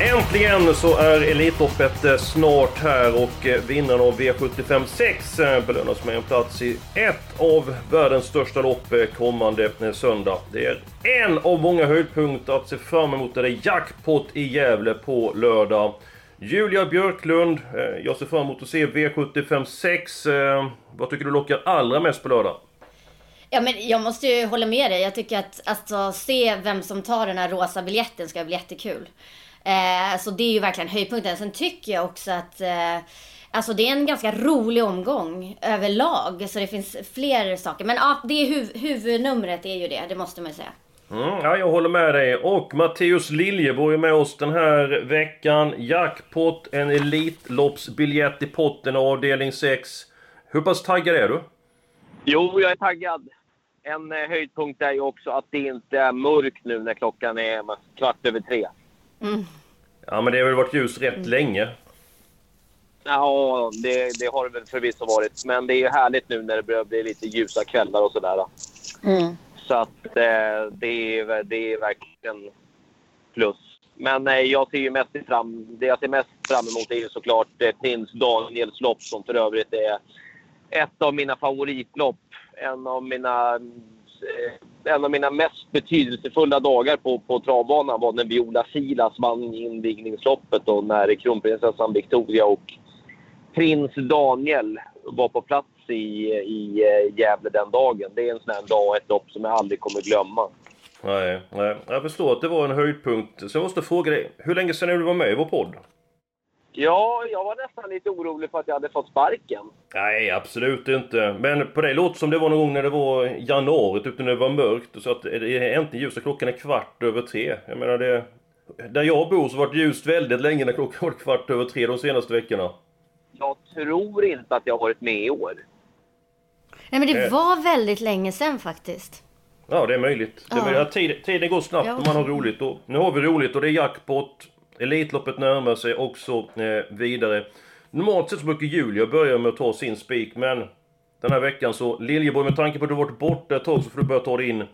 Äntligen så är Elitloppet eh, snart här och eh, vinnaren av V75 6 eh, belönas med en plats i ett av världens största lopp kommande söndag. Det är en av många höjdpunkter att se fram emot. Det är jackpot i Gävle på lördag. Julia Björklund, jag ser fram emot att se V75 6. Vad tycker du lockar allra mest på lördag? Ja, men jag måste ju hålla med dig. Jag tycker att alltså, se vem som tar den här rosa biljetten ska bli jättekul. Eh, så det är ju verkligen höjdpunkten. Sen tycker jag också att eh, alltså, det är en ganska rolig omgång överlag. Så det finns fler saker. Men ja, det är huv huvudnumret är ju det. Det måste man ju säga. Mm, ja, jag håller med dig. Och Matteus Liljeborg är med oss den här veckan. Jackpot, en Elitloppsbiljett i potten avdelning 6. Hur pass taggad är du? Jo, jag är taggad. En eh, höjdpunkt är ju också att det inte är mörkt nu när klockan är kvart över tre. Ja, men det har väl varit ljus rätt länge. Ja, det, det har det väl förvisso varit. Men det är ju härligt nu när det börjar bli lite ljusa kvällar och sådär. Så att eh, det, är, det är verkligen plus. Men eh, jag ser ju mest fram, det jag ser mest fram emot är ju såklart eh, Prins Daniels lopp som för övrigt är ett av mina favoritlopp. En av mina, eh, en av mina mest betydelsefulla dagar på, på travbanan var när Viola Silas vann invigningsloppet och när kronprinsessan Victoria och prins Daniel var på plats i, i eh, Gävle den dagen. Det är en sån här dag och ett lopp som jag aldrig kommer glömma. Nej, nej, jag förstår att det var en höjdpunkt. Så jag måste fråga dig, hur länge sedan är du var med i vår podd? Ja, jag var nästan lite orolig för att jag hade fått sparken. Nej, absolut inte. Men på dig låter som det var någon gång när det var januari, typ när det var mörkt. Så att det är äntligen ljust och klockan är kvart över tre. Jag menar det... Där jag bor så var det ljust väldigt länge när klockan var kvart över tre de senaste veckorna. Jag tror inte att jag har varit med i år. Nej, men det Eh. var väldigt länge sedan faktiskt. Ja, det är möjligt. Det är möjligt. Ja, tiden går snabbt Ja. om man har roligt. Och nu har vi roligt och det är jackpot. Elitloppet närmar sig också eh, vidare. Normalt sett så brukar Julia börja med att ta sin spik, men den här veckan så Liljeborg, med tanke på att du varit borta ett tag så får du börja ta din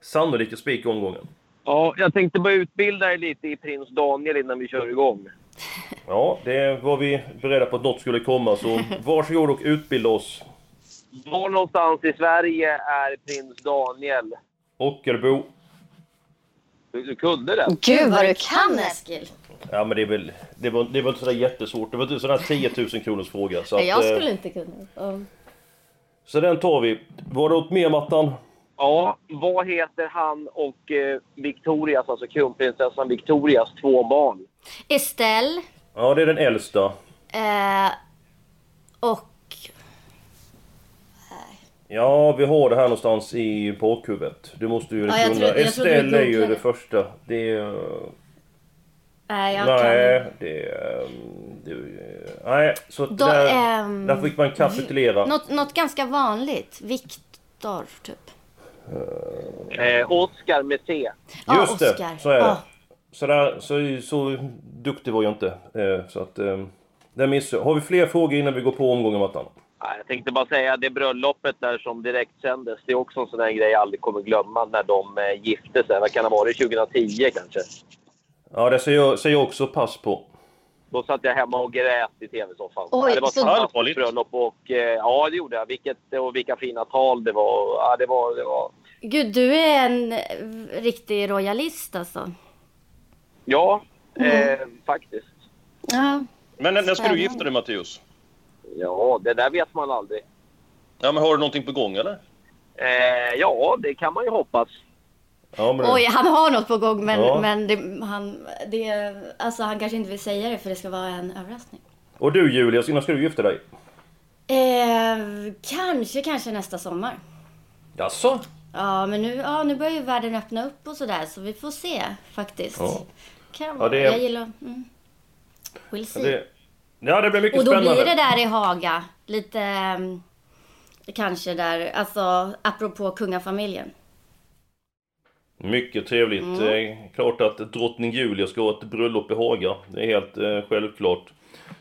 sannolika spik i omgången. Ja, jag tänkte bara utbilda dig lite i prins Daniel innan vi kör igång. Ja, det var vi beredda på att något skulle komma, så varsågod och utbilda oss. Var någonstans i Sverige är prins Daniel? Ockelbo. Du, du kunde det? Gud vad du kan Eskil! Ja men det är väl, det var, det var inte sådär jättesvårt. Det var inte sådär 10 000 kronors fråga. Så, Nej, att, jag eh, skulle inte kunna. Ja. så den tar vi. Var det något mer Mattan? Ja, vad heter han och eh, Victorias, alltså kronprinsessan Victorias två barn? Estelle Ja, det är den äldsta. eh, och... Ja, vi har det här någonstans i bakhuvudet. Du måste ju Ja, jag kunna. tror- jag trodde du Estelle är ju det första. Det är... Nej, jag Nej, kan det är... Det, nej, så Då, där, ehm, där fick man kapitulera. något, något ganska vanligt. Viktor, typ. Eh, Oscar med C. Ja, Just det, Oscar. så är det. Ja. Så, där, så, så duktig var jag inte. Eh, Så att... eh, missade jag. Har vi fler frågor innan vi går på omgången Mattan? Ja, Jag tänkte bara säga det bröllopet där som direkt sändes. Det är också en sån där grej jag aldrig kommer glömma när de eh, gifte sig. Vad kan det ha varit? 2010 kanske? Ja, det ser jag, ser jag också pass på. Då satt jag hemma och grät i tv-soffan. Det var ett så- Allvarligt? bröllop och eh, ja, det gjorde jag. Vilket, och vilka fina tal det var. Ja, det var, det var... Gud, du är en riktig royalist alltså. Ja, eh, faktiskt. Ja. Men när, när ska du gifta dig Matteus? Ja, det där vet man aldrig. Ja, men har du någonting på gång eller? Eh, ja, det kan man ju hoppas. Ja, men Oj, han har något på gång men, Ja. men det, han, det, alltså, han kanske inte vill säga det för det ska vara en överraskning. Och du Julia, när ska du gifta dig? Eh, kanske, kanske nästa sommar. Jaså? Ja, men nu, ja, nu börjar ju världen öppna upp och sådär, så vi får se faktiskt. Ja. Kan Ja, det- Jag gillar... Mm. We'll see. Det, ja, det blir mycket och då spännande. blir det där i Haga, lite... mm, Kanske där, alltså apropå kungafamiljen. Mycket trevligt. Mm. Det är klart att drottning Julia ska ha ett bröllop i Haga. Det är helt eh, självklart.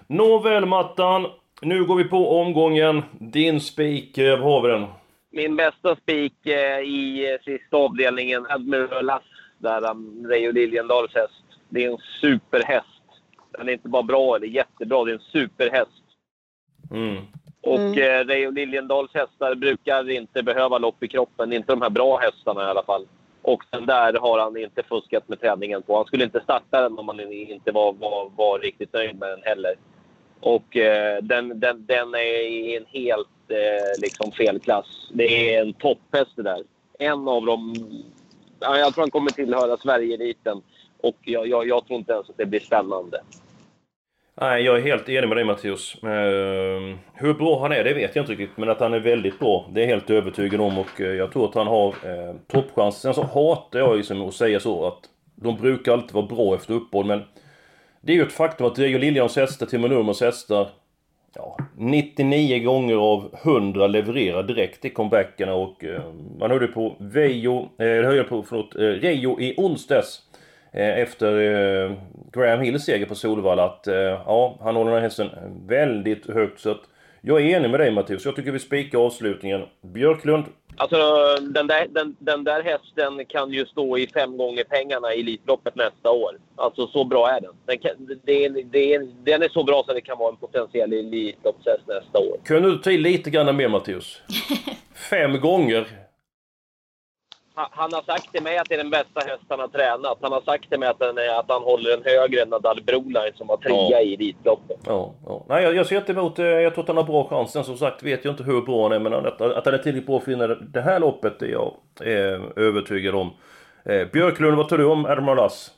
Nåväl Mattan, nu går vi på omgången. Din spik, eh, vad har vi den? Min bästa spik eh, i eh, sista avdelningen, Admiral Lass, där um, Reijo Liljendals häst. Det är en superhäst. Den är inte bara bra eller jättebra, det är en superhäst. Mm. Och Mm. eh, Reijo Liljendals hästar brukar inte behöva lopp i kroppen. Inte de här bra hästarna i alla fall. Och den där har han inte fuskat med träningen på. Han skulle inte starta den om han inte var, var, var riktigt nöjd med den heller. Och eh, den, den, den är i en helt eh, liksom fel klass. Det är en topphäst det där. En av dem... Ja, jag tror han kommer tillhöra Sverige-eliten. Och jag, jag, jag tror inte ens att det blir spännande. Nej, jag är helt enig med dig Mattias. Eh, hur bra han är, det vet jag inte riktigt. Men att han är väldigt bra, det är jag helt övertygad om. Och eh, jag tror att han har eh, toppchans. Sen så hatar jag liksom att säga så att de brukar alltid vara bra efter uppehåll. Men det är ju ett faktum att Diego Liljans hästar, Timo Nurmos hästar, ja, 99 gånger av 100 levererar direkt i comebackerna och eh, man hörde på Vejo, eh, hörde på, förlåt, eh, Rejo i onsdags efter eh, Graham Hills seger på Solvalla att eh, ja, han håller den här hästen väldigt högt så att jag är enig med dig Mattias, jag tycker vi spikar avslutningen. Björklund, Alltså, den där, den, den där hästen kan ju stå i fem gånger pengarna i Elitloppet nästa år. Alltså, så bra är den. Den, kan, det, är- det, den är så bra så det kan vara en potentiell Elitloppshäst nästa år. kunde du ta i lite grann mer Mattias? Fem gånger? Han, har sagt till mig att det är den bästa häst han har tränat. Han har sagt till mig att, den är, att han håller den högre än Nadal Broline som var trea Ja. i Elitloppet. Ja, ja. Nej, jag, jag ser inte emot, eh, jag tror att han har bra chans. Sen som sagt vet jag inte hur bra han är, men att, att han är tillräckligt bra för att vinna det här loppet är jag eh, övertygad om. Eh, Björklund, vad tror du om Admiral Lass?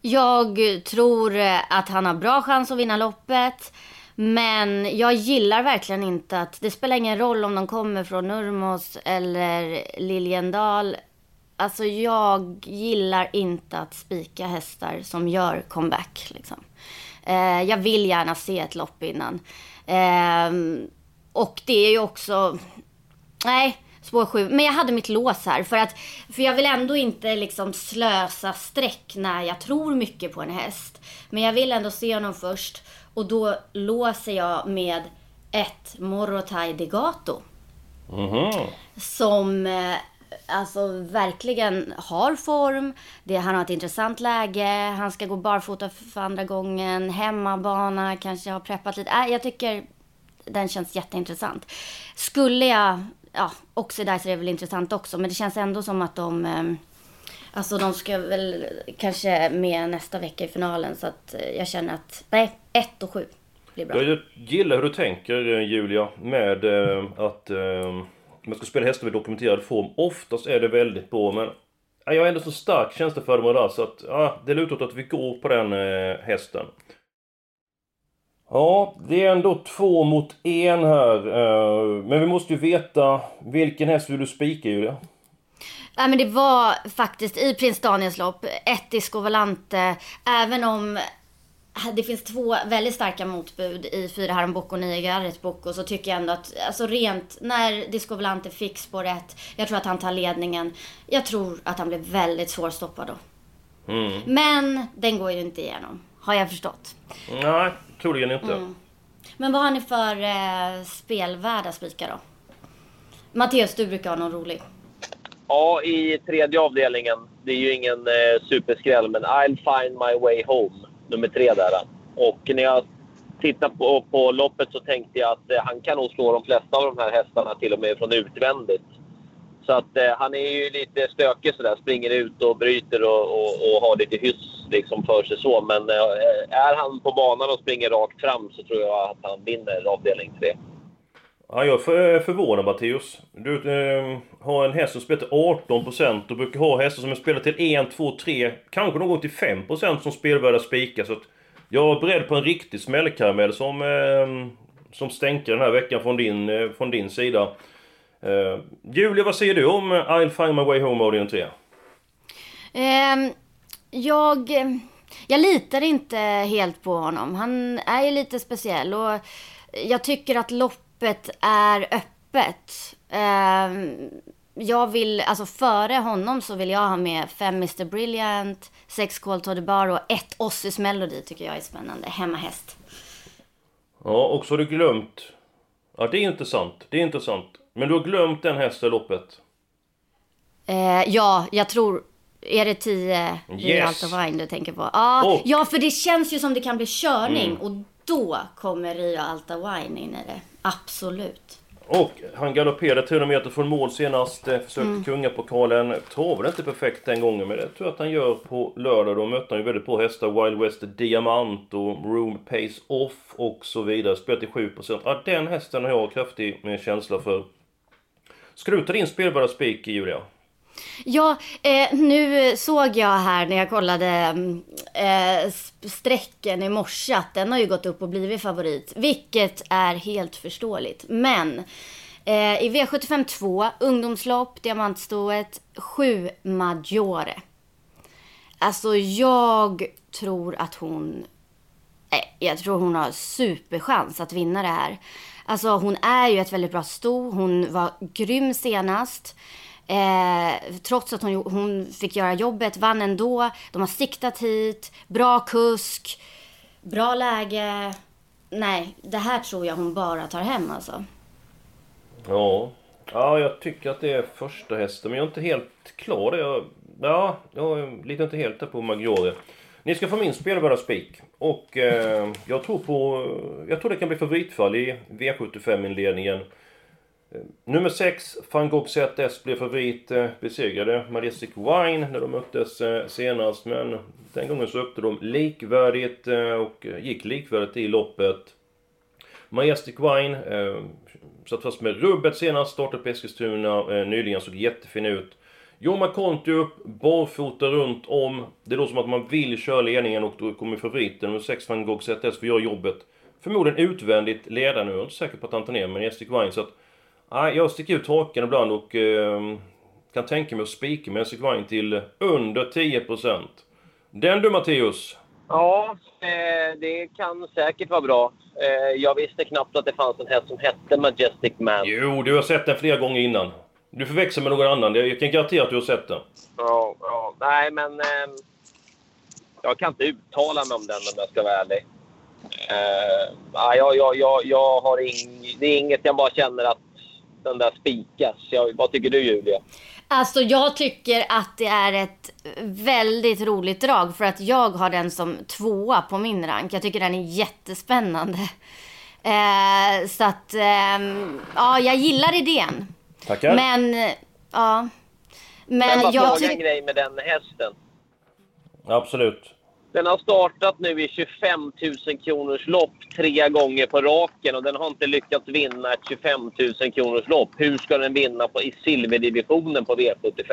Jag tror eh, att han har bra chans att vinna loppet. Men jag gillar verkligen inte att det spelar ingen roll om de kommer från Nurmos eller Liljendal. Alltså jag gillar inte att spika hästar som gör comeback. Liksom. Eh, jag vill gärna se ett lopp innan. Eh, och det är ju också... Nej, spår sju. Men jag hade mitt lås här. För, att, för jag vill ändå inte liksom slösa streck när jag tror mycket på en häst. Men jag vill ändå se honom först. Och då låser jag med ett Morotai Degato. Mhm. Som eh, alltså verkligen har form. Det, han har ett intressant läge. Han ska gå barfota för andra gången. Hemmabana, kanske har preppat lite. Äh, jag tycker den känns jätteintressant. Skulle jag, ja, Oxidizer är väl intressant också, men det känns ändå som att de eh, Alltså de ska väl kanske med nästa vecka i finalen så att eh, jag känner att nej, 1 och 7 blir bra. Jag gillar hur du tänker Julia med eh, att eh, man ska spela hästar i dokumenterad form. Oftast är det väldigt bra men jag har ändå så stark känsla för dem där så att ja, det lutar åt att vi går på den eh, hästen. Ja, det är ändå två mot en här. Eh, men vi måste ju veta vilken häst vill du spika Julia? Nej men det var faktiskt i Prins Daniels lopp, ett Disco Volante, även om det finns två väldigt starka motbud i fyra Haram Boko och nio Garrett Boko så tycker jag ändå att, alltså rent, när Disco Volante fick spår rätt, jag tror att han tar ledningen. Jag tror att han blir väldigt svårstoppad då. Mm. Men den går ju inte igenom, har jag förstått. Nej, troligen inte. Men vad har ni för eh, spelvärda spikar då? Matteus, du brukar ha någon rolig. Ja, i tredje avdelningen. Det är ju ingen eh, superskräll, men I'll find my way home. Nummer tre där. Och när jag tittade på, på loppet så tänkte jag att eh, han kan nog slå de flesta av de här hästarna till och med från utvändigt. Så att eh, han är ju lite stökig sådär. Springer ut och bryter och, och, och har lite hyss liksom för sig så. Men eh, är han på banan och springer rakt fram så tror jag att han vinner avdelning tre. Ja, jag är eh, förvånad Matteus. Du eh, har en häst som spelar till 18% och brukar ha hästar som är spelade till 1, 2, 3, kanske någon gång till 5% som spelvärda spikar. Så att jag är beredd på en riktig smällkaramell som, eh, som stänker den här veckan från din, eh, från din sida. Eh, Julia, vad säger du om eh, I'll find my way home Audion 3? Um, jag, jag litar inte helt på honom. Han är ju lite speciell och jag tycker att loppet är öppet. Um, jag vill, alltså före honom så vill jag ha med fem Mr Brilliant, sex Call to the Bar och ett Ossis Melody tycker jag är spännande. Hemmahäst. Ja, och så har du glömt... Ja, det är intressant. Det är intressant. Men du har glömt den hästen loppet. Eh, ja, jag tror... Är det 10 yes. Rio Wine du tänker på? Ah, och, ja, för det känns ju som det kan bli körning. Mm. Och då kommer Rio Alta Wine in i det. Absolut. Och han galopperade 300 meter från mål senast. Eh, försökte mm. kungapokalen. Travade inte perfekt den gången, men det tror jag att han gör på lördag. Då mötte han ju väldigt bra hästar. Wild West Diamant och Room Pace Off och så vidare. Spelat till 7%. Ja, den hästen har jag kraftig med känsla för. Ska du ta din spelbara spik, Julia? Ja, eh, nu såg jag här när jag kollade mm, eh, strecken i morse att den har ju gått upp och blivit favorit. Vilket är helt förståeligt. Men eh, i V75 2, ungdomslopp, diamantstoet, 7 Maggiore. Alltså jag tror att hon... Jag tror hon har superchans att vinna det här. Alltså hon är ju ett väldigt bra sto. Hon var grym senast. Eh, trots att hon, hon fick göra jobbet, vann ändå. De har siktat hit, bra kusk, bra läge. Nej, det här tror jag hon bara tar hem alltså. Ja, ja jag tycker att det är första hästen, men jag är inte helt klar. Jag, ja, jag litar inte helt där på Maggiore. Ni ska få min spelbara spik. Och eh, jag tror på... Jag tror det kan bli favoritfall i V75-inledningen. Eh, nummer 6, van Gogh ZS blev favorit, eh, besegrade Majestic Wine när de möttes eh, senast. Men den gången så öppnade de likvärdigt och gick likvärdigt i loppet. Majestic Wine satt fast med rubbet senast, startade på Eskilstuna nyligen, såg jättefin ut. Joma Conti upp, barfota runt om. Det låter som att man vill köra ledningen och då kommer favoriten, nummer 6 van Gogh ZS, för göra jobbet. Förmodligen utvändigt ledare nu, jag är inte säker på att han tar ner Majestic Wine så att Nej, jag sticker ut hakan ibland och eh, kan tänka mig att spika Magic Wine till under 10%. Den du Matteus? Ja, eh, det kan säkert vara bra. Eh, jag visste knappt att det fanns en häst som hette Majestic Man. Jo, du har sett den flera gånger innan. Du förväxlar med någon annan. Jag kan garantera att du har sett den. Ja, ja. Nej, men... Eh, jag kan inte uttala mig om den om jag ska vara ärlig. Eh, jag, jag, jag, jag har ing, det är inget jag bara känner att den där spikas. Jag, vad tycker du Julia? Alltså jag tycker att det är ett väldigt roligt drag för att jag har den som tvåa på min rank. Jag tycker den är jättespännande. Eh, så att, eh, ja, jag gillar idén. Tackar. Men, ja. Men, Men vad jag tycker... en grej med den hästen. Absolut. Den har startat nu i 25 000 kronors lopp tre gånger på raken och den har inte lyckats vinna ett 25 000 kronors lopp. Hur ska den vinna på, i silverdivisionen på V75?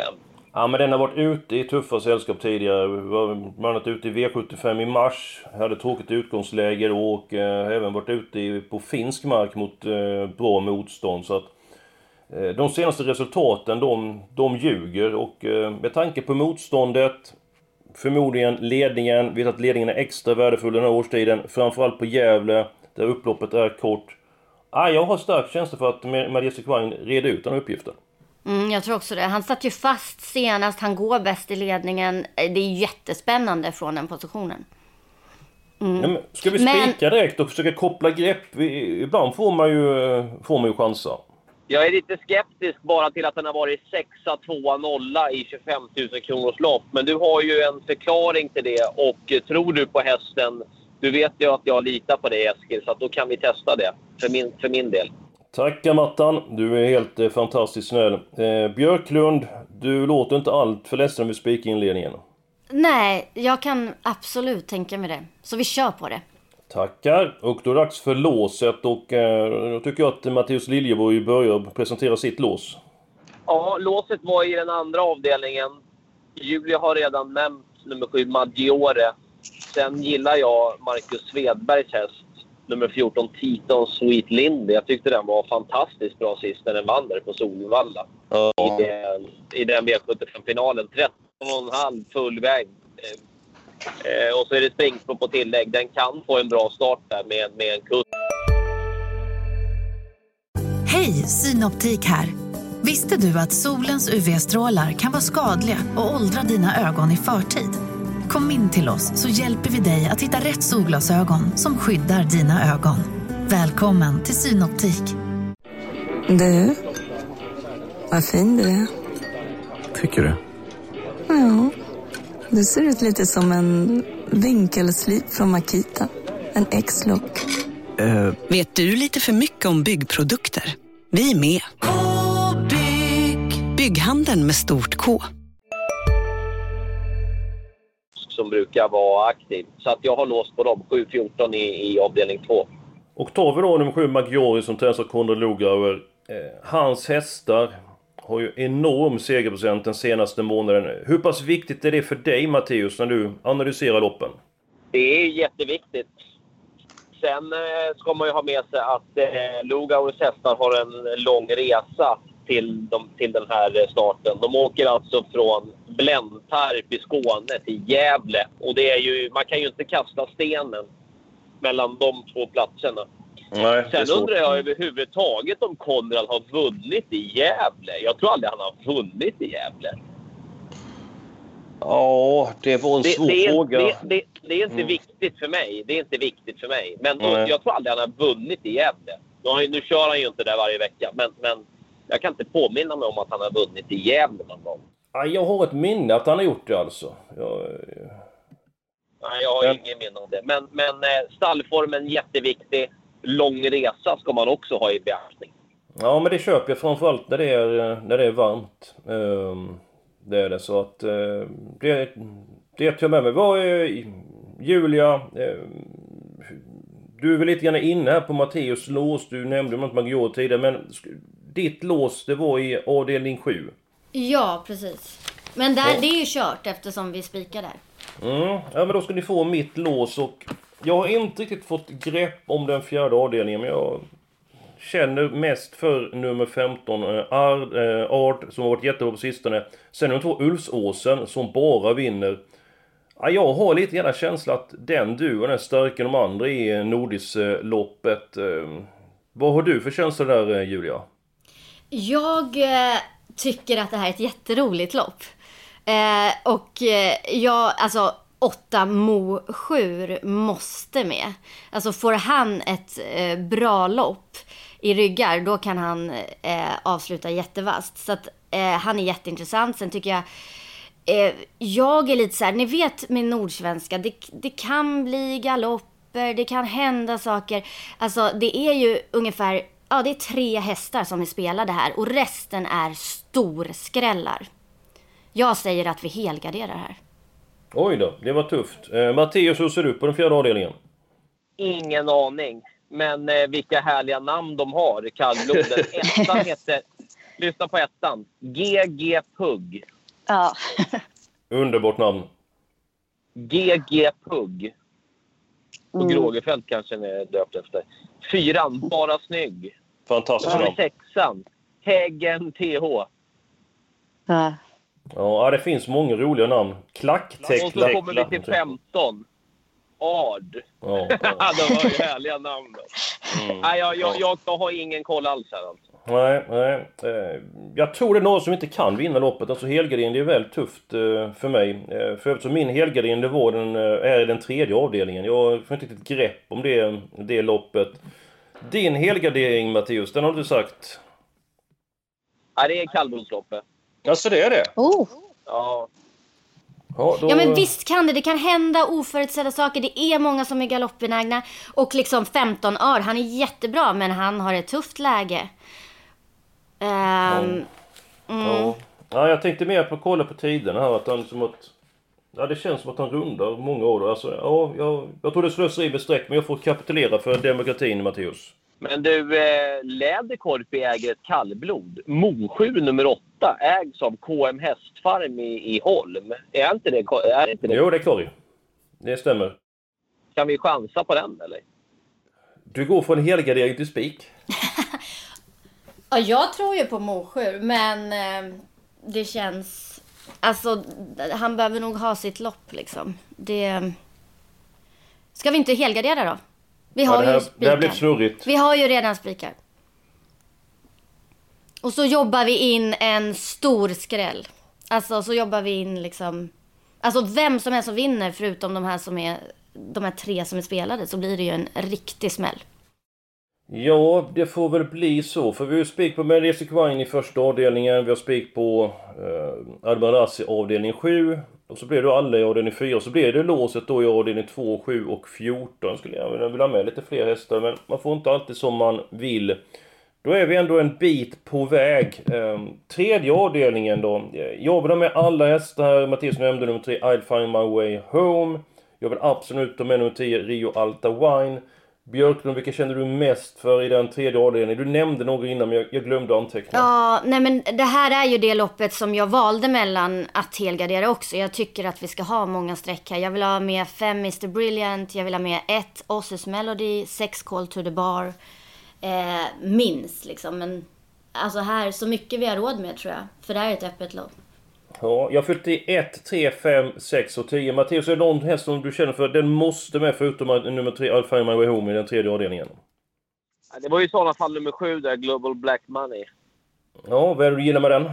Ja, men den har varit ute i tuffa sällskap tidigare. Var bland annat ute i V75 i mars, hade tråkigt utgångsläge och eh, även varit ute i, på finsk mark mot eh, bra motstånd. Så att, eh, de senaste resultaten, de, de ljuger och eh, med tanke på motståndet, Förmodligen ledningen. Vet att ledningen är extra värdefull den här årstiden. Framförallt på Gävle, där upploppet är kort. Ah, jag har stark känsla för att Majestic Wine reder ut den uppgiften. Mm, jag tror också det. Han satt ju fast senast. Han går bäst i ledningen. Det är jättespännande från den positionen. Mm. Ja, ska vi spika men... direkt och försöka koppla grepp? Vi, ibland får man ju, får man ju chansa. Jag är lite skeptisk bara till att den har varit 6 2 0 i 25 000 kronors lopp. Men du har ju en förklaring till det och tror du på hästen, du vet ju att jag litar på dig Eskil, så då kan vi testa det för min, för min del. Tackar Mattan, du är helt eh, fantastiskt snäll. Eh, Björklund, du låter inte allt för ledsen vid spikinledningen. Nej, jag kan absolut tänka mig det. Så vi kör på det. Tackar! Och då är det dags för låset och eh, då tycker jag att Mattias Liljeborg börjar presentera sitt lås. Ja, låset var i den andra avdelningen. Julia har redan nämnt nummer sju, Maggiore. Sen gillar jag Marcus Svedbergs häst, nummer 14 Titon Sweet Lindy. Jag tyckte den var fantastiskt bra sist när den vann där på Solvalla. Ja. I, den, I den V75-finalen. 13,5 full väg. Eh, och så är det springspår på tillägg. Den kan få en bra start där med, med en kutt. Hej, Synoptik här. Visste du att solens UV-strålar kan vara skadliga och åldra dina ögon i förtid? Kom in till oss så hjälper vi dig att hitta rätt solglasögon som skyddar dina ögon. Välkommen till Synoptik. Du, vad fin du är. Tycker du? Du ser ut lite som en vinkelslip från Makita. En X-look. Uh. Vet du lite för mycket om byggprodukter? Vi är med. -bygg. Bygghandeln med stort K som brukar vara aktiv. Så att jag har låst på dem, 7-14 i, i avdelning 2. Och tar vi då nummer 7 Maggiori som tränas av Konrad Lugauer. Eh, hans hästar har ju enorm segerprocent den senaste månaden. Hur pass viktigt är det för dig Matteus när du analyserar loppen? Det är jätteviktigt. Sen eh, ska man ju ha med sig att eh, Lugauers hästar har en lång resa till, de, till den här eh, starten. De åker alltså från Blentarp i Skåne till Gävle. Och det är ju, man kan ju inte kasta stenen mellan de två platserna. Nej, Sen undrar jag överhuvudtaget om Konrad har vunnit i Gävle. Jag tror aldrig han har vunnit i Gävle. Ja, det var en det, svår det är, fråga. Det, det, det, är inte mm. viktigt för mig. Det är inte viktigt för mig. Men då, jag tror aldrig han har vunnit i Gävle. Nu, nu kör han ju inte där varje vecka, men, men jag kan inte påminna mig om att han har vunnit i Gävle någon gång. jag har ett minne att han har gjort det alltså. Jag... Nej, jag har men... ingen minne om det. Men, men eh, stallformen jätteviktig. Lång resa ska man också ha i beaktning. Ja, men det köper jag framförallt när det är, när det är varmt. Um, det är det så att uh, det, det tar jag med mig. Vad är Julia? Uh, du är väl lite grann inne här på Matteus lås. Du nämnde något Maggior tidigare, men ditt lås det var i avdelning 7. Ja, precis. Men där, ja. det är ju kört eftersom vi spikar där. Mm, ja men då ska ni få mitt lås och jag har inte riktigt fått grepp om den fjärde avdelningen men jag känner mest för nummer 15 Ard, eh, Ard eh, som har varit jättebra på sistone. Sen nummer två Ulfsåsen som bara vinner. Ja, jag har lite gärna känsla att den duon är starkare än de andra i eh, Nordisloppet. Ehm, vad har du för känsla där eh, Julia? Jag tycker att det här är ett jätteroligt lopp. Eh, och eh, jag, alltså åtta Mo 7 måste med. Alltså får han ett eh, bra lopp i ryggar, då kan han eh, avsluta jättevast. Så att eh, han är jätteintressant. Sen tycker jag eh, jag är lite så här, ni vet med nordsvenska, det, det kan bli galopper, det kan hända saker. Alltså det är ju ungefär ja, det är tre hästar som är spelade här och resten är storskrällar. Jag säger att vi helgarderar här. Oj då, det var tufft. Eh, Matteus, hur ser du på den fjärde avdelningen? Ingen aning. Men eh, vilka härliga namn de har, kallbloden. Ettan heter... Lyssna på ettan. GG Pugg. Ja. Underbart namn. GG Pugg. Och mm. Grågefält kanske är döpt efter. Fyran, Bara snygg. Fantastiskt namn. Sexan, Häggen TH. Ja. Ja, det finns många roliga namn. Klacktäckla. Och så kommer vi till 15. Ard. Ja, ja. de var ju härliga namn. Mm. Nej, jag, jag, jag, har ingen koll alls här alltså. Nej, nej. Eh, jag tror det är några som inte kan vinna loppet. Alltså helgardin, det är väldigt tufft eh, för mig. Eh, för övrigt min helgardin, det var den, är den tredje avdelningen. Jag får inte riktigt grepp om det, det loppet. Din helgardering Mattias, den har du sagt? Ja, det är kallblodsloppet. Alltså det är det? Oh. Ja. Ja, då... ja, men visst kan det. Det kan hända oförutsedda saker. Det är många som är galoppbenägna. Och liksom 15 år, han är jättebra men han har ett tufft läge. Um, ja. Mm. Ja. ja. jag tänkte mer på att kolla på tiderna här. Att han som att... Ja, det känns som att han rundar många år. Alltså, ja, jag, jag tror det slöseri med streck, men jag får kapitulera för demokratin, Matteus. Men du, eh, Läderkorpi äger ett kallblod. Mo7 nummer 8 ägs av KM Hästfarm i, i Holm. Är inte det, är inte det? Jo, det är korg. Det stämmer. Kan vi chansa på den, eller? Du går från helgardering till spik. ja, jag tror ju på Mosjö, men eh, det känns... Alltså, han behöver nog ha sitt lopp liksom. Det... Ska vi inte helgardera då? Vi har ja, det här, ju spikar. Det här snurrigt. Vi har ju redan spikar. Och så jobbar vi in en stor skräll. Alltså så jobbar vi in liksom... Alltså vem som helst som vinner förutom de här som är... De här tre som är spelade så blir det ju en riktig smäll. Ja, det får väl bli så. För vi har ju spik på Meresi Quine i första avdelningen. Vi har spik på eh, Albarazzi avdelning 7. Och så blir det alla i avdelning 4. Och så blir det låset då i avdelning 2, 7 och 14. Skulle jag vilja ha med lite fler hästar. Men man får inte alltid som man vill. Då är vi ändå en bit på väg. Eh, tredje avdelningen då. Jag vill ha med alla hästar. Mattias nämnde nummer 3, I'll find my way home. Jag vill absolut ha med nummer 10, Rio Alta Wine. Björklund, vilka känner du mest för i den tredje avdelningen? Du nämnde några innan men jag, jag glömde anteckna. Ja, nej men det här är ju det loppet som jag valde mellan att helgardera också. Jag tycker att vi ska ha många streck här. Jag vill ha med 5 Mr Brilliant, jag vill ha med 1 Osses Melody, 6 Call to the Bar. Eh, minst liksom, men alltså här, så mycket vi har råd med tror jag. För det här är ett öppet lopp. Ja, jag i 1, 3, 5, 6 och 10. Mattias, är det någon häst som du känner för den måste med förutom nummer 3, Alfa My Way Home i den tredje avdelningen? Det var ju i sådana fall nummer 7 där, Global Black Money. Ja, vad är det du gillar med den?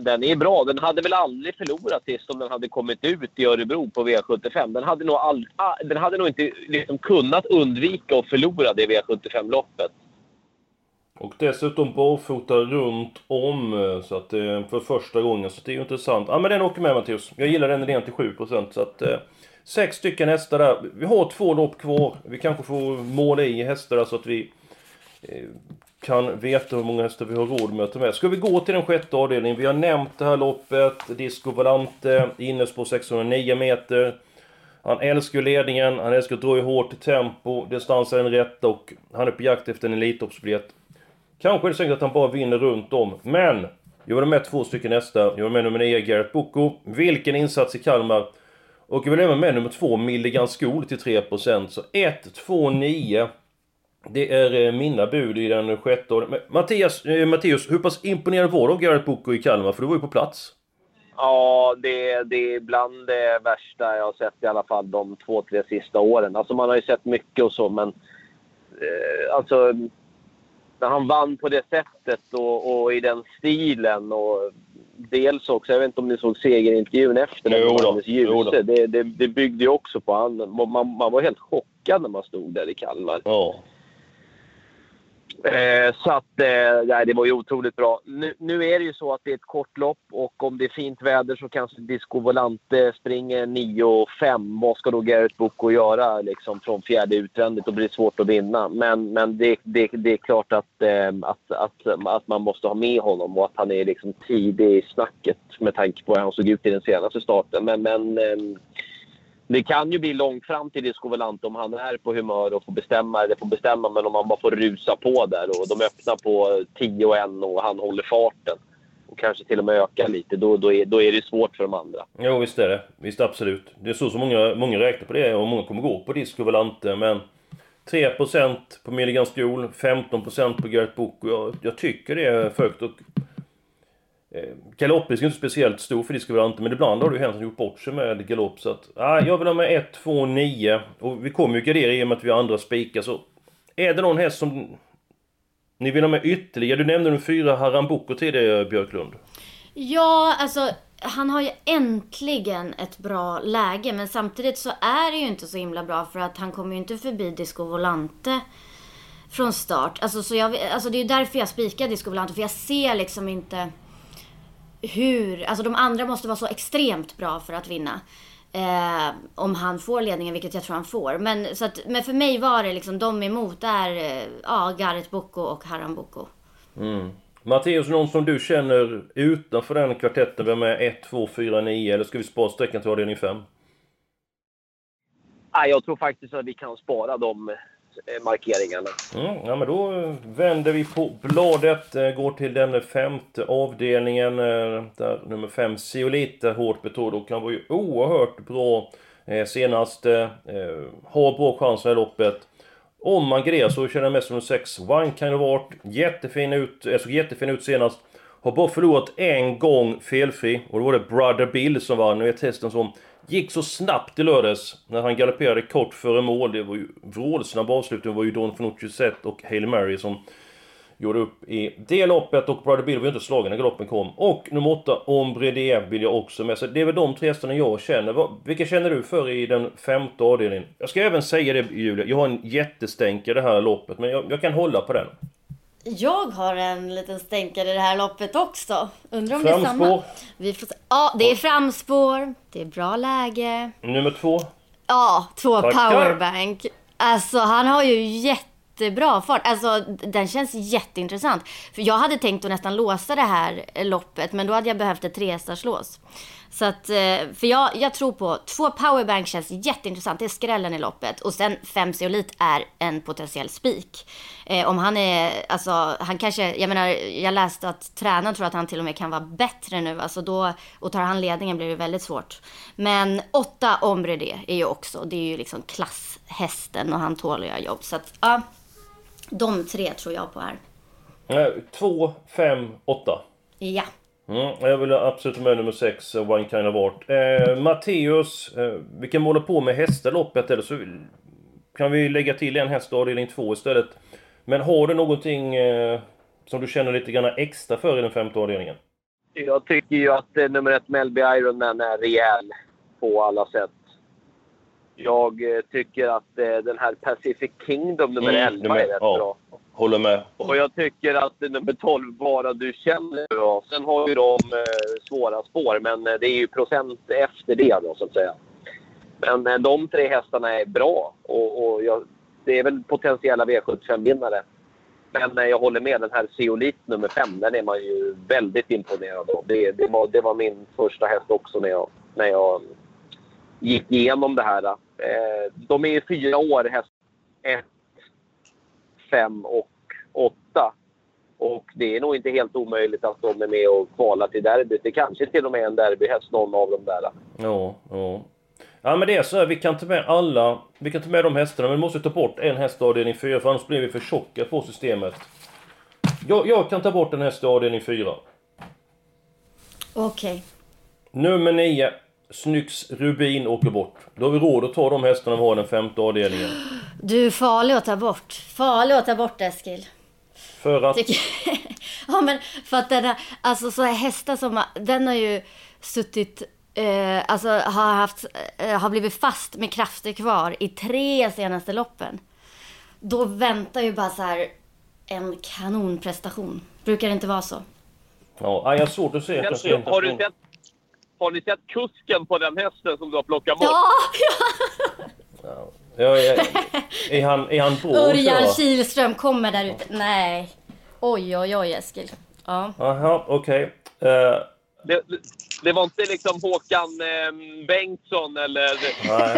Den är bra. Den hade väl aldrig förlorat sist om den hade kommit ut i Örebro på V75. Den hade nog, all, ah, den hade nog inte liksom kunnat undvika att förlora det V75-loppet. Och dessutom barfota runt om eh, så att det är för första gången, så det är ju intressant. Ja men den åker med Mattias. Jag gillar den idén till 7% så att... Eh, sex stycken hästar där. Vi har två lopp kvar. Vi kanske får måla i hästar så att vi eh, kan veta hur många hästar vi har råd med att ta med. Ska vi gå till den sjätte avdelningen? Vi har nämnt det här loppet. Disco Valante, Innerspår 609 meter. Han älskar ledningen, han älskar att dra i hårt tempo, distansen är den rätta och han är på jakt efter en Elitloppsbiljett. Kanske är det säkert att han bara vinner runt om, men... Jag vill ha med två stycken nästa. Jag vill med nummer 9, Garrett Boko. Vilken insats i Kalmar! Och jag vill även med nummer 2, Milligan Skol till 3%. Så 1, 2, 9. Det är eh, mina bud i den sjätte Men Mattias, eh, Mattias, hur pass imponerad var du av Garrett Boko i Kalmar? För du var ju på plats. Ja, det, det är bland det värsta jag har sett i alla fall de två, tre sista åren. Alltså man har ju sett mycket och så, men... Eh, alltså när han vann på det sättet och, och, i den stilen. Och dels också, jag vet inte om ni såg segerintervjun efter den jo, då. Ljuse. Det, det, det byggde ju också på han. Man, man var helt chockad när man stod där i Kalmar. Ja. Eh, så att, eh, det var ju otroligt bra. Nu, nu, är det ju så att det är ett kort lopp och om det är fint väder så kanske Disco Volante springer 9.5. Vad ska då Garrett Boko göra liksom, från fjärde utvändigt? Då blir det svårt att vinna. Men, men det, det, det är klart att, eh, att, att, att man måste ha med honom och att han är liksom tidig i snacket med tanke på hur han såg ut i den senaste starten. Men, men eh, det kan ju bli långt fram till Discovalant om han är på humör och får bestämma, eller får bestämma, men om han bara får rusa på där och de öppnar på 10 och 1 och han håller farten och kanske till och med ökar lite, då, då, är, då är det svårt för de andra. Jo, visst är det. Visst, absolut. Det är så som många, många räknar på det och många kommer gå på Discovalante, men 3% på Milligan Skol, 15% på Gert Book jag, jag tycker det är för högt. Och Eh, är är inte speciellt stor för Discovery men ibland har det ju hänt att gjort bort sig med galopp så att... Ah, jag vill ha med 1, 2, 9 och vi kommer ju gardera i och med att vi har andra spikar så... Är det någon häst som... Ni vill ha med ytterligare? Du nämnde de fyra Haramboko tidigare Björklund. Ja, alltså han har ju äntligen ett bra läge men samtidigt så är det ju inte så himla bra för att han kommer ju inte förbi Disco Volante från start. Alltså, så jag, alltså det är ju därför jag spikar Disco Volante för jag ser liksom inte hur, alltså de andra måste vara så extremt bra för att vinna. Eh, om han får ledningen, vilket jag tror han får. Men, så att, men för mig var det liksom de emot är eh, ja, Gareth Boko och Haram Boko. Mm. Matteus, någon som du känner utanför den kvartetten? Vem är 1, 2, 4, 9? Eller ska vi spara sträckan till avdelning 5? jag tror faktiskt att vi kan spara dem Eh, markeringarna. Mm, ja, men då vänder vi på bladet, eh, går till den femte avdelningen, eh, där nummer fem Zeolite hårt betrodd och han var ju oerhört bra senast. Har bra chans i loppet. Om man grejer så känner jag mest som en 6. One kind of art. Jättefin ut, såg jättefin ut senast. Har bara förlorat en gång felfri. Och då var det Brother Bill som vann. Ni vet hästen som gick så snabbt i lördags. När han galopperade kort före mål. Det var ju vrålsnabb avslutning. Det var ju Don Fanucci Zet och Hail Mary som gjorde upp i det loppet och Brother Bill var ju inte slagen när galoppen kom. Och nummer 8, Ombre vill jag också med. Så det är väl de tre hästarna jag känner. Vilka känner du för i den femte avdelningen? Jag ska även säga det Julia, jag har en jättestänk i det här loppet men jag, jag kan hålla på den. Jag har en liten stänkare i det här loppet också. Undrar om framspår. det är samma. Vi får se. Ja, det är framspår. Det är bra läge. Nummer två. Ja, två Tackar. powerbank. Alltså han har ju jätte jättebra fart. Alltså den känns jätteintressant. För jag hade tänkt att nästan låsa det här loppet, men då hade jag behövt ett trehästarslås. Så att, eh, för jag, jag tror på två powerbank känns jätteintressant. Det är skrällen i loppet. Och sen fem zeolit är en potentiell spik. Eh, om han är, alltså han kanske, jag menar, jag läste att tränaren tror att han till och med kan vara bättre nu. Alltså då, och tar han ledningen blir det väldigt svårt. Men åtta Ombre det är ju också, det är ju liksom klasshästen och han tål att göra jobb. Så att, ja. De tre tror jag på här. Eh, två, fem, åtta. Ja. Mm, jag vill absolut med nummer 6, eh, One Kind of Art. Eh, Matteus, eh, vi kan måla på med hästaloppet eller så kan vi lägga till en häst avdelning 2 istället. Men har du någonting eh, som du känner lite grann extra för i den femte avdelningen? Jag tycker ju att eh, nummer ett Melby Ironman är rejäl på alla sätt. Jag eh, tycker att eh, den här Pacific Kingdom nummer mm, 11 nummer, är rätt ja, bra. Håller med. Och jag tycker att nummer 12, Bara du känner bra. Sen har ju de eh, svåra spår, men eh, det är ju procent efter det då, så att säga. Men eh, de tre hästarna är bra och, och jag, det är väl potentiella V75-vinnare. Men eh, jag håller med, den här Zeolit nummer 5, den är man ju väldigt imponerad av. Det, det, var, det var min första häst också när jag, när jag gick igenom det här. Eh, de är fyra år, häst 1, 5 och 8. Och det är nog inte helt omöjligt att de är med och kvalar till derbyt. Det kanske till och med är en derbyhäst, någon av dem där. Ja, ja. Ja men det är så här, vi kan ta med alla, vi kan ta med de hästarna men vi måste ta bort en häst avdelning 4 för annars blir vi för tjocka på systemet. Jag, jag kan ta bort en häst avdelning 4. Okej. Okay. Nummer 9, Snyx Rubin åker bort. Då har vi råd att ta de hästarna vi har den femte avdelningen. Du är farlig att ta bort. Farlig att ta bort Eskil. För att? ja men för att den här, alltså så här hästar som, den har ju suttit, eh, alltså har haft, eh, har blivit fast med krafter kvar i tre senaste loppen. Då väntar ju bara så här en kanonprestation. Brukar det inte vara så? Ja, jag har svårt att se. Har du sett har ni sett kusken på den hästen som du har plockat bort? Ja! ja. ja är, är, han, är han på Örjan Kihlström kommer där ute. Nej. Oj, oj, oj Eskil. Ja. Jaha, okej. Okay. Uh, eh, det, det var inte liksom Håkan eh, Bengtsson eller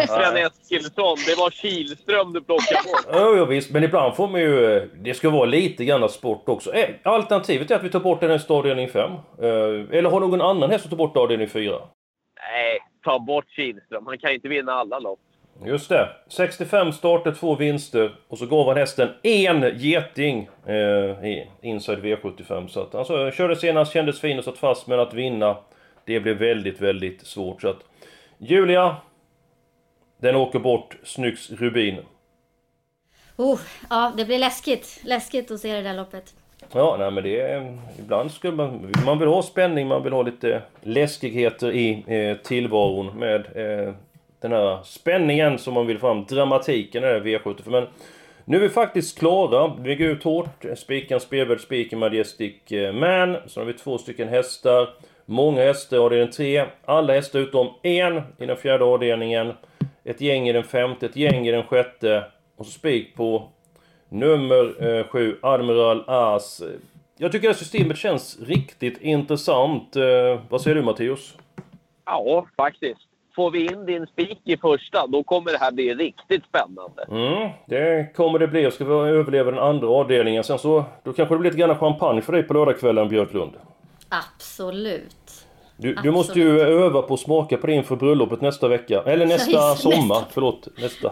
Sven Eskilsson. Det var Kihlström du plockade bort. Ja, ja, visst. Men ibland får man ju... Det ska vara lite grann sport också. Eh, alternativet är att vi tar bort den häst avdelning 5. Eh, eller har någon annan häst att ta bort avdelning 4? Nej, ta bort Kihlström. Han kan ju inte vinna alla lopp. Just det. 65 starter, två vinster. Och så gav han hästen en geting eh, i Inside V75. Så att, alltså, körde senast, kändes fin och satt fast. Men att vinna det blir väldigt, väldigt svårt. Så att Julia, den åker bort. Snyggs Rubin. Oh, ja, det blir läskigt. Läskigt att se det där loppet. Ja, nej men det är... Ibland skulle man... Man vill ha spänning, man vill ha lite läskigheter i eh, tillvaron med eh, den här spänningen som man vill fram. Dramatiken i V75. Men nu är vi faktiskt klara. Vi går ut hårt. Spiken Spelvärd, Spiken Majestic eh, Man. Så har vi två stycken hästar. Många hästar i avdelning 3. Alla hästar utom en i den fjärde avdelningen. Ett gäng i den femte, ett gäng i den sjätte. Och så spik på nummer 7, eh, Admiral As. Jag tycker att systemet känns riktigt intressant. Eh, vad säger du Matteus? Ja, faktiskt. Får vi in din spik i första, då kommer det här bli riktigt spännande. Mm, det kommer det bli. Jag ska vi överleva den andra avdelningen. Sen så, då kanske det blir lite grann champagne för dig på lördagskvällen, Björklund. Absolut. Du, du måste ju öva på att smaka på det inför bröllopet nästa vecka. Eller nästa Ja, sommar. nästa. Förlåt, nästa.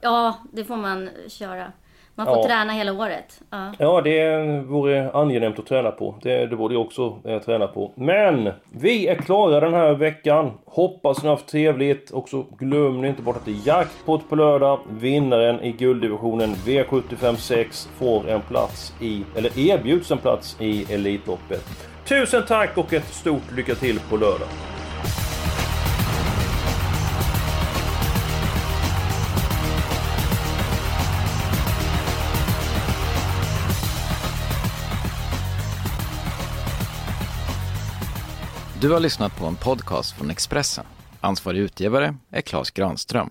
Ja, det får man köra. Man får Ja. träna hela året. Ja. Ja, det vore angenämt att träna på. Det, det borde jag också eh, träna på. Men! Vi är klara den här veckan. Hoppas ni har haft trevligt. Och så glöm inte bort att det är jackpot på lördag. Vinnaren i gulddivisionen V75 6 får en plats i, eller erbjuds en plats i Elitloppet. Tusen tack och ett stort lycka till på lördag. Du har lyssnat på en podcast från Expressen. Ansvarig utgivare är Klas Granström.